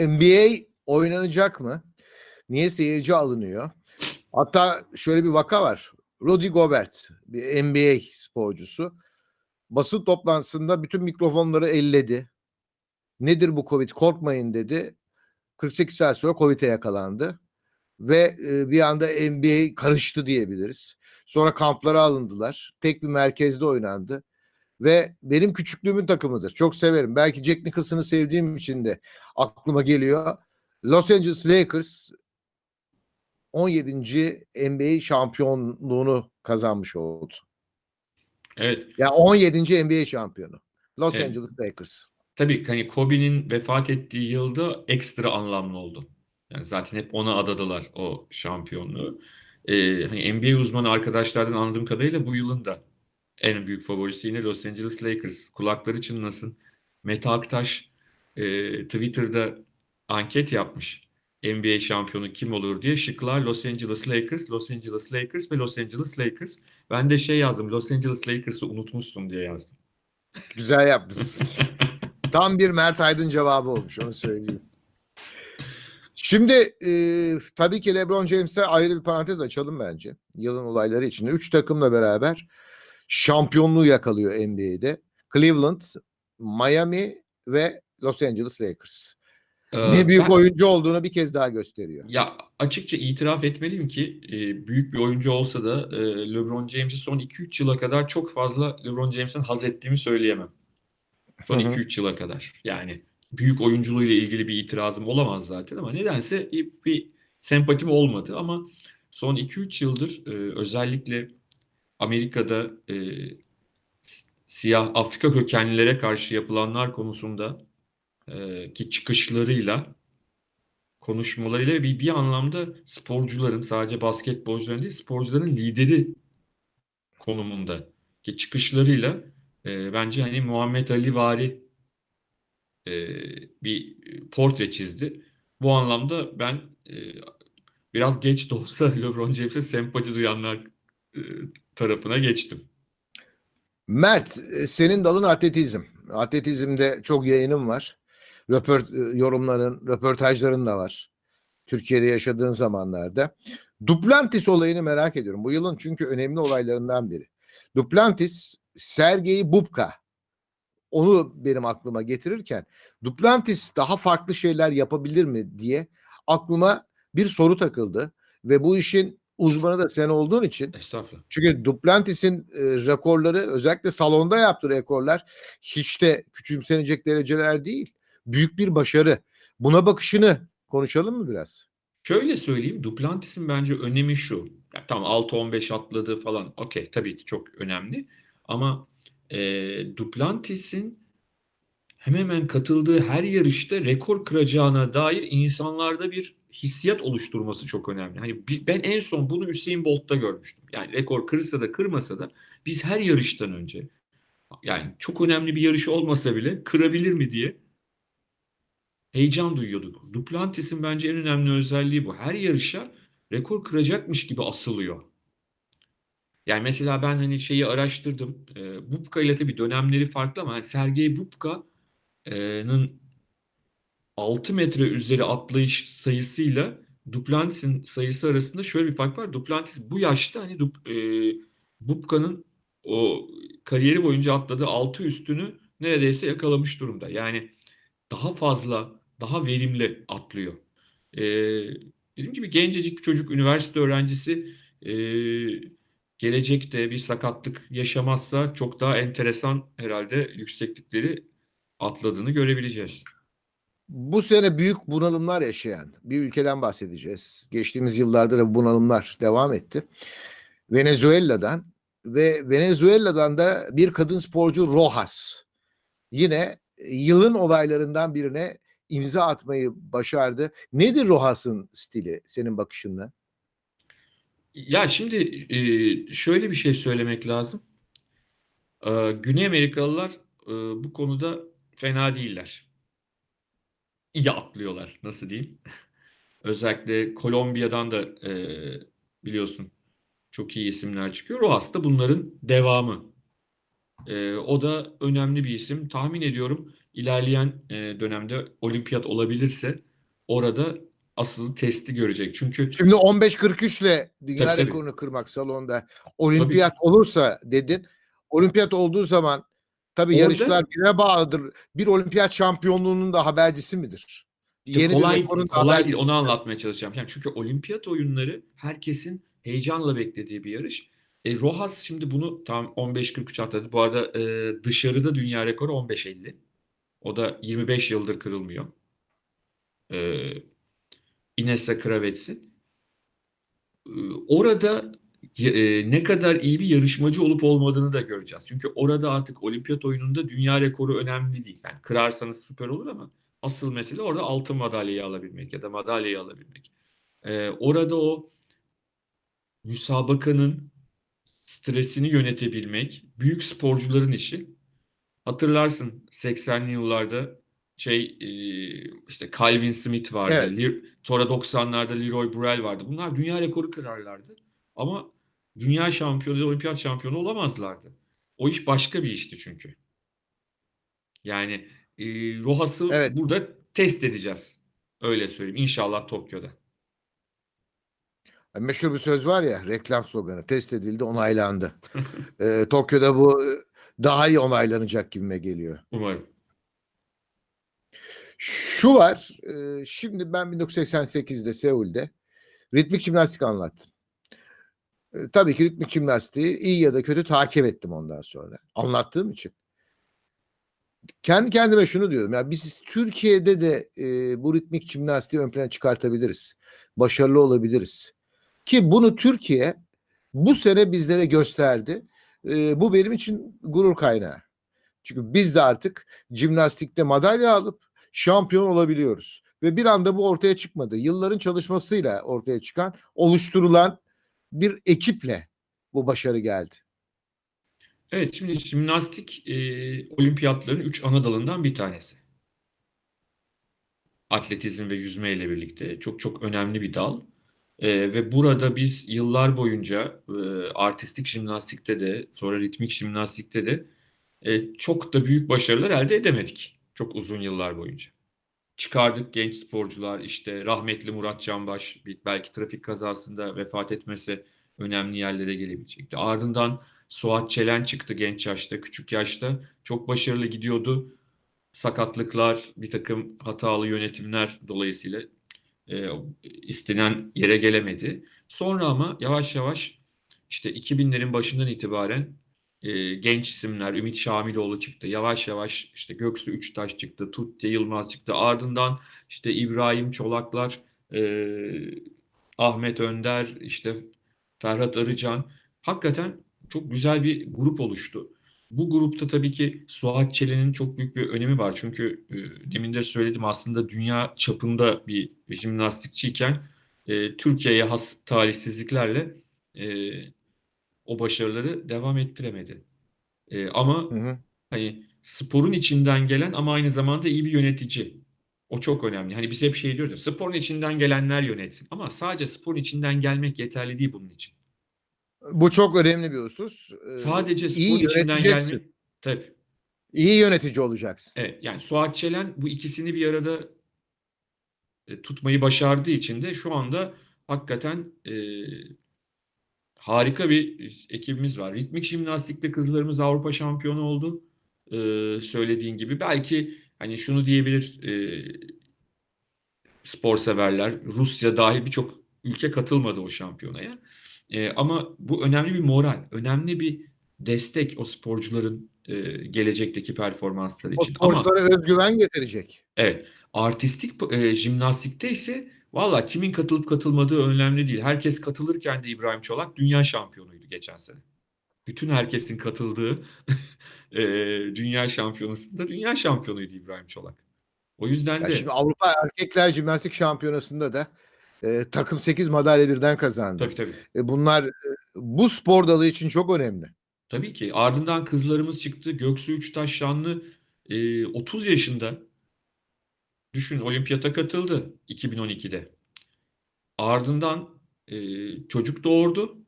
NBA oynanacak mı? Niye seyirci alınıyor? Hatta şöyle bir vaka var. Rudy Gobert bir NBA sporcusu basın toplantısında bütün mikrofonları elledi. Nedir bu Covid? Korkmayın dedi. 48 saat sonra Covid'e yakalandı. Ve e, bir anda NBA karıştı diyebiliriz. Sonra kamplara alındılar. Tek bir merkezde oynandı. Ve benim küçüklüğümün takımıdır. Çok severim. Belki Jack Nicholson'ı sevdiğim için de aklıma geliyor. Los Angeles Lakers 17. NBA şampiyonluğunu kazanmış oldu. Evet. Yani 17. NBA şampiyonu. Los Evet. Angeles Lakers. Tabii hani Kobe'nin vefat ettiği yılda ekstra anlamlı oldu. Yani zaten hep ona adadılar o şampiyonluğu. Ee, hani NBA uzmanı arkadaşlardan anladığım kadarıyla bu yılın da en büyük favorisi yine Los Angeles Lakers. Kulakları çınlasın. Mete Aktaş e, Twitter'da anket yapmış. NBA şampiyonu kim olur diye. Şıklar Los Angeles Lakers, Los Angeles Lakers ve Los Angeles Lakers. Ben de şey yazdım. Los Angeles Lakers'ı unutmuşsun diye yazdım. Güzel yapmışsın. Tam bir Mert Aydın cevabı olmuş onu söyleyeyim. Şimdi e, tabii ki LeBron James'e ayrı bir parantez açalım bence. Yılın olayları içinde. Üç takımla beraber şampiyonluğu yakalıyor NBA'de. Cleveland, Miami ve Los Angeles Lakers. Ee, Ne büyük ben- oyuncu olduğunu bir kez daha gösteriyor. Ya açıkça itiraf etmeliyim ki e, büyük bir oyuncu olsa da e, LeBron James'i son 2-3 yıla kadar çok fazla LeBron James'ten haz ettiğimi söyleyemem. Son Hı hı. 2-3 yıla kadar. Yani büyük oyunculuğuyla ilgili bir itirazım olamaz zaten ama nedense bir, bir sempatim olmadı ama son 2-3 yıldır e, özellikle Amerika'da e, siyah Afrika kökenlilere karşı yapılanlar konusunda e, ki çıkışlarıyla konuşmalarıyla bir, bir anlamda sporcuların sadece basketbolcuların değil sporcuların lideri konumunda ki çıkışlarıyla e, bence hani Muhammed Ali vari e, bir portre çizdi. Bu anlamda ben e, biraz geç de olsa LeBron James'e sempati duyanlar tarafına geçtim. Mert e, senin dalın atletizm. Atletizmde çok yayınım var. Röport, e, yorumların, röportajların da var. Türkiye'de yaşadığın zamanlarda. Duplantis olayını merak ediyorum. Bu yılın çünkü önemli olaylarından biri. Duplantis, Sergey Bubka. Onu benim aklıma getirirken Duplantis daha farklı şeyler yapabilir mi diye aklıma bir soru takıldı. Ve bu işin uzmanı da sen olduğun için Estağfurullah. çünkü Duplantis'in e, rekorları özellikle salonda yaptığı rekorlar hiç de küçümsenecek dereceler değil. Büyük bir başarı. Buna bakışını konuşalım mı biraz? Şöyle söyleyeyim, Duplantis'in bence önemi şu. Ya tamam 6-15 atladı falan. Okey tabii ki çok önemli. Ama e, Duplantis'in hemen hemen katıldığı her yarışta rekor kıracağına dair insanlarda bir hissiyat oluşturması çok önemli. Hani ben en son bunu Usain Bolt'ta görmüştüm. Yani rekor kırsa da kırmasa da biz her yarıştan önce yani çok önemli bir yarış olmasa bile kırabilir mi diye heyecan duyuyorduk. Duplantis'in bence en önemli özelliği bu. Her yarışa rekor kıracakmış gibi asılıyor. Yani mesela ben hani şeyi araştırdım. E, Bubka ile tabii dönemleri farklı ama hani Sergey Bubka'nın 6 metre üzeri atlayış sayısıyla Duplantis'in sayısı arasında şöyle bir fark var. Duplantis bu yaşta hani Dup, e, Bubka'nın o kariyeri boyunca atladığı 6 üstünü neredeyse yakalamış durumda. Yani daha fazla, daha verimli atlıyor. Ee, dediğim gibi gencecik bir çocuk, üniversite öğrencisi ee, gelecekte bir sakatlık yaşamazsa çok daha enteresan herhalde yükseklikleri atladığını görebileceğiz. Bu sene büyük bunalımlar yaşayan bir ülkeden bahsedeceğiz. Geçtiğimiz yıllarda da bu bunalımlar devam etti. Venezuela'dan ve Venezuela'dan da bir kadın sporcu Rojas yine yılın olaylarından birine imza atmayı başardı. Nedir Rojas'ın stili senin bakışınla? Ya şimdi ee, şöyle bir şey söylemek lazım. Ee, Güney Amerikalılar bu konuda fena değiller. İyi atlıyorlar, nasıl diyeyim? Özellikle Kolombiya'dan da ee, biliyorsun çok iyi isimler çıkıyor. Rojas da bunların devamı. Ee, o da önemli bir isim. Tahmin ediyorum ilerleyen e, dönemde olimpiyat olabilirse orada asıl testi görecek. Çünkü Şimdi 15.43 ile dünya Tabii, tabii. rekorunu kırmak salonda olimpiyat olursa dedin. Olimpiyat olduğu zaman tabii Orada- yarışlar birine bağlıdır. Bir olimpiyat şampiyonluğunun da habercisi midir? Yeni kolay, bir kolay habercisi onu anlatmaya çalışacağım. Yani çünkü olimpiyat oyunları herkesin heyecanla beklediği bir yarış. E, Rojas şimdi bunu tam 15.43 atladı. Bu arada e, dışarıda dünya rekoru 15.50. O da 25 yıldır kırılmıyor. E, Inessa Kravets'in. E, orada e, ne kadar iyi bir yarışmacı olup olmadığını da göreceğiz. Çünkü orada artık olimpiyat oyununda dünya rekoru önemli değil. Yani kırarsanız süper olur ama asıl mesele orada altın madalyayı alabilmek ya da madalyayı alabilmek. E, orada o müsabakanın stresini yönetebilmek büyük sporcuların işi. Hatırlarsın 80'li yıllarda şey e, işte Calvin Smith vardı. Evet. Sonra 90'larda Leroy Burrell vardı. Bunlar dünya rekoru kırarlardı. Ama dünya şampiyonu, ya olimpiyat şampiyonu olamazlardı. O iş başka bir işti çünkü. Yani e, Rojas'ı Evet. burada test edeceğiz. Öyle söyleyeyim. İnşallah Tokyo'da. Meşhur bir söz var ya reklam sloganı test edildi onaylandı. Ee, Tokyo'da bu e, daha iyi onaylanacak gibime geliyor. Umarım. Şu var e, şimdi ben 1988'de Seul'de ritmik jimnastik anlattım. E, tabii ki ritmik jimnastiği iyi ya da kötü takip ettim ondan sonra. Anlattığım için. Kendi kendime şunu diyorum. Ya biz Türkiye'de de e, bu ritmik jimnastiği ön plana çıkartabiliriz. Başarılı olabiliriz. Ki bunu Türkiye bu sene bizlere gösterdi. E, bu benim için gurur kaynağı. Çünkü biz de artık jimnastikte madalya alıp şampiyon olabiliyoruz. Ve bir anda bu ortaya çıkmadı. Yılların çalışmasıyla ortaya çıkan, oluşturulan bir ekiple bu başarı geldi. Evet, şimdi jimnastik e, olimpiyatların üç ana dalından bir tanesi. Atletizm ve yüzme ile birlikte çok çok önemli bir dal. E, ve burada biz yıllar boyunca e, artistik jimnastikte de sonra ritmik jimnastikte de e, çok da büyük başarılar elde edemedik. Çok uzun yıllar boyunca. Çıkardık genç sporcular işte rahmetli Murat Canbaş belki trafik kazasında vefat etmese önemli yerlere gelebilecekti. Ardından Suat Çelen çıktı genç yaşta, küçük yaşta. Çok başarılı gidiyordu. Sakatlıklar, bir takım hatalı yönetimler dolayısıyla e, istenen yere gelemedi. Sonra ama yavaş yavaş işte 2000'lerin başından itibaren e, genç isimler, Ümit Şamiloğlu çıktı. Yavaş yavaş işte Göksu Üçtaş çıktı, Tutti Yılmaz çıktı. Ardından işte İbrahim Çolaklar, e, Ahmet Önder, işte Ferhat Arıcan. Hakikaten çok güzel bir grup oluştu. Bu grupta tabii ki Suat Çelen'in çok büyük bir önemi var. Çünkü e, demin de söyledim aslında dünya çapında bir jimnastikçiyken e, Türkiye'ye has talihsizliklerle e, o başarıları devam ettiremedi. E, ama Hı hı. hani sporun içinden gelen ama aynı zamanda iyi bir yönetici. O çok önemli. Hani biz hep şey diyoruz ya sporun içinden gelenler yönetsin. Ama sadece sporun içinden gelmek yeterli değil bunun için. Bu çok önemli bir husus. Ee, Sadece iyi sporun içinden yöneteceksin. gelmek. Tabii. İyi yönetici olacaksın. Evet, yani Suat Çelen bu ikisini bir arada e, tutmayı başardığı için de şu anda hakikaten e, harika bir ekibimiz var. Ritmik jimnastikte kızlarımız Avrupa şampiyonu oldu. E, söylediğin gibi. Belki hani şunu diyebilir e, spor severler. Rusya dahil birçok ülke katılmadı o şampiyonaya. E, ama bu önemli bir moral, önemli bir destek o sporcuların e, gelecekteki performansları O için. Ama sporculara özgüven getirecek. Evet. Artistik e, jimnastikte ise valla kimin katılıp katılmadığı önemli değil. Herkes katılırken de İbrahim Çolak dünya şampiyonuydu geçen sene. Bütün herkesin katıldığı e, dünya şampiyonasında dünya şampiyonuydu İbrahim Çolak. O yüzden Ya de şimdi Avrupa Erkekler Jimnastik Şampiyonası'nda da e, takım 8 madalya birden kazandı. tabii tabii. E, bunlar e, bu spor dalı için çok önemli. Tabii ki. Ardından kızlarımız çıktı. Göksu Üçtaş Şanlı e, 30 yaşında. Düşün olimpiyata katıldı 2012'de. Ardından e, çocuk doğurdu.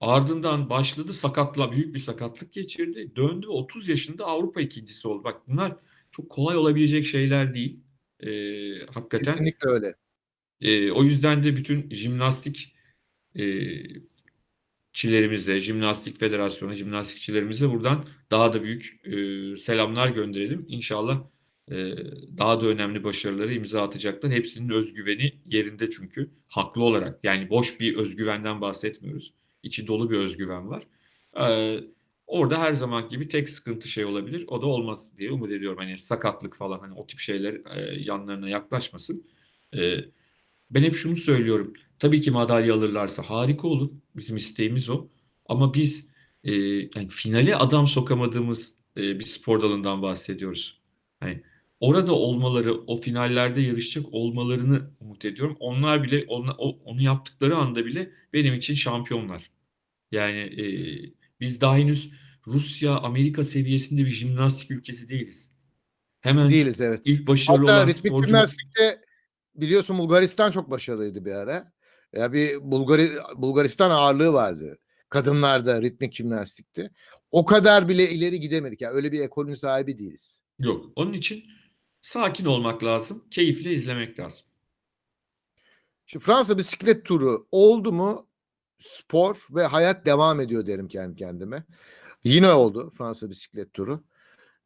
Ardından başladı sakatla büyük bir sakatlık geçirdi. Döndü 30 yaşında Avrupa ikincisi oldu. Bak bunlar çok kolay olabilecek şeyler değil. Eee, hakikaten. Kesinlikle öyle. Eee, o yüzden de bütün jimnastik eee, çilerimize, Jimnastik Federasyonu, jimnastikçilerimize buradan daha da büyük eee, selamlar gönderelim. İnşallah daha da önemli başarılara imza atacaklar. Hepsinin özgüveni yerinde çünkü. Haklı olarak. Yani boş bir özgüvenden bahsetmiyoruz. İçi dolu bir özgüven var. Eee, orada her zaman gibi tek sıkıntı şey olabilir. O da olmaz diye umut ediyorum. Hani sakatlık falan hani o tip şeyler eee, yanlarına yaklaşmasın. Eee, ben hep şunu söylüyorum. Tabii ki madalya alırlarsa harika olur. Bizim isteğimiz o. Ama biz e, yani finale adam sokamadığımız e, bir spor dalından bahsediyoruz. Yani orada olmaları, o finallerde yarışacak olmalarını umut ediyorum. Onlar bile onla- o- onu yaptıkları anda bile benim için şampiyonlar. Yani e, biz daha henüz Rusya, Amerika seviyesinde bir jimnastik ülkesi değiliz. Hemen Değiliz evet. ilk başarılı Hatta olan ritmik sporcu jimnastikte biliyorsun Bulgaristan çok başarılıydı bir ara. Ya bir Bulgari, Bulgaristan ağırlığı vardı. Kadınlarda ritmik jimnastikte. O kadar bile ileri gidemedik. Ya öyle bir ekolün sahibi değiliz. Yok. Onun için sakin olmak lazım. Keyifle izlemek lazım. Şimdi Fransa bisiklet turu oldu mu spor ve hayat devam ediyor derim kendi kendime. Yine oldu Fransa bisiklet turu.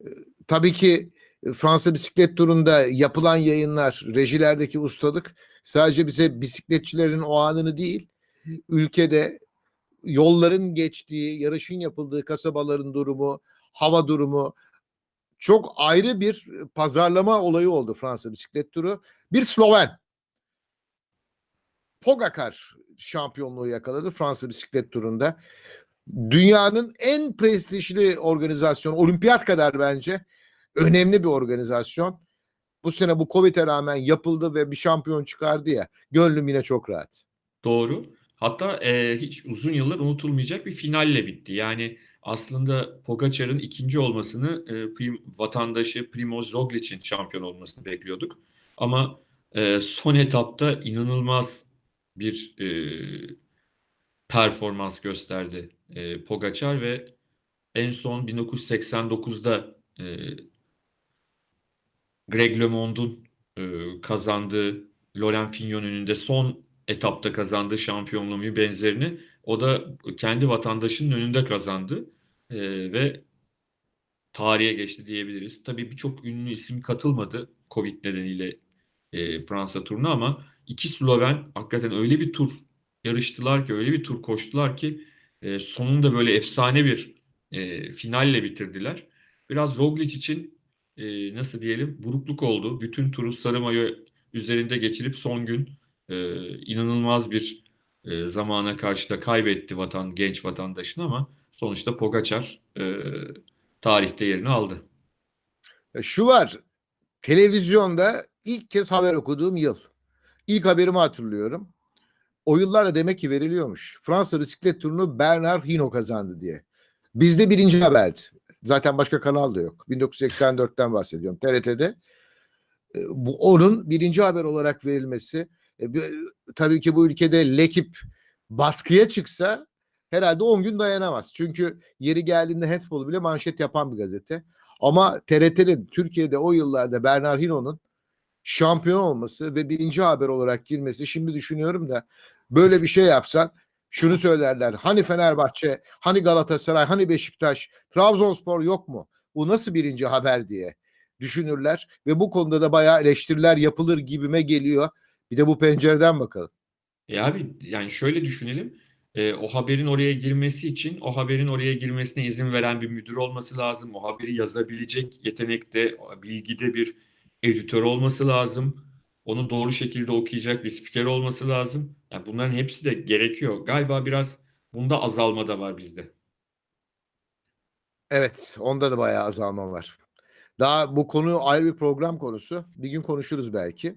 Ee, Tabii ki e, Fransa bisiklet turunda yapılan yayınlar, rejilerdeki ustalık sadece bize bisikletçilerin o anını değil, ülkede yolların geçtiği, yarışın yapıldığı kasabaların durumu, hava durumu çok ayrı bir pazarlama olayı oldu Fransa bisiklet turu. Bir Sloven Pogacar şampiyonluğu yakaladı Fransa bisiklet turunda. Dünyanın en prestijli organizasyonu, olimpiyat kadar bence önemli bir organizasyon. Bu sene bu Covid'e rağmen yapıldı ve bir şampiyon çıkardı ya. Gönlüm yine çok rahat. Doğru. Hatta e, hiç uzun yıllar unutulmayacak bir finalle bitti. Yani aslında Pogacar'ın ikinci olmasını e, prim- vatandaşı Primoz Roglic'in şampiyon olmasını bekliyorduk. Ama e, son etapta inanılmaz bir e, performans gösterdi e, Pogacar ve en son 1989'da e, Greg LeMond'un e, kazandığı Laurent Fignon önünde son etapta kazandığı şampiyonluğun bir benzerini o da kendi vatandaşının önünde kazandı E, ve tarihe geçti diyebiliriz. Tabii birçok ünlü isim katılmadı Covid nedeniyle e, Fransa turuna ama iki Sloven hakikaten öyle bir tur yarıştılar ki öyle bir tur koştular ki e, sonunda böyle efsane bir e, finalle bitirdiler. Biraz Roglic için e, nasıl diyelim burukluk oldu. Bütün turu sarı mayo üzerinde geçirip son gün e, inanılmaz bir e, zamana karşı da kaybetti vatan genç vatandaşını ama sonuçta Pogacar e, tarihte yerini aldı. E, Şu var, televizyonda ilk kez haber okuduğum yıl. İlk haberimi hatırlıyorum. O yıllarda demek ki veriliyormuş. Fransa bisiklet turunu Bernard Hinault kazandı diye. Bizde birinci haberdi. Zaten başka kanal da yok. 1984'ten bahsediyorum. TRT'de. E, Bu onun birinci haber olarak verilmesi. E, tabii ki bu ülkede Lekip baskıya çıksa herhalde 10 gün dayanamaz. Çünkü yeri geldiğinde handball bile manşet yapan bir gazete. Ama TRT'nin Türkiye'de o yıllarda Bernard Hinault'un şampiyon olması ve birinci haber olarak girmesi şimdi düşünüyorum da böyle bir şey yapsan şunu söylerler. Hani Fenerbahçe, hani Galatasaray, hani Beşiktaş, Trabzonspor yok mu? Bu nasıl birinci haber diye düşünürler ve bu konuda da bayağı eleştiriler yapılır gibime geliyor. Bir de bu pencereden bakalım. E abi yani şöyle düşünelim. E, o haberin oraya girmesi için o haberin oraya girmesine izin veren bir müdür olması lazım. O haberi yazabilecek yetenekte, bilgide bir editör olması lazım. Onu doğru şekilde okuyacak bir spiker olması lazım. Yani bunların hepsi de gerekiyor. Galiba biraz bunda azalma da var bizde. Evet, onda da bayağı azalma var. Daha bu konu ayrı bir program konusu. Bir gün konuşuruz belki.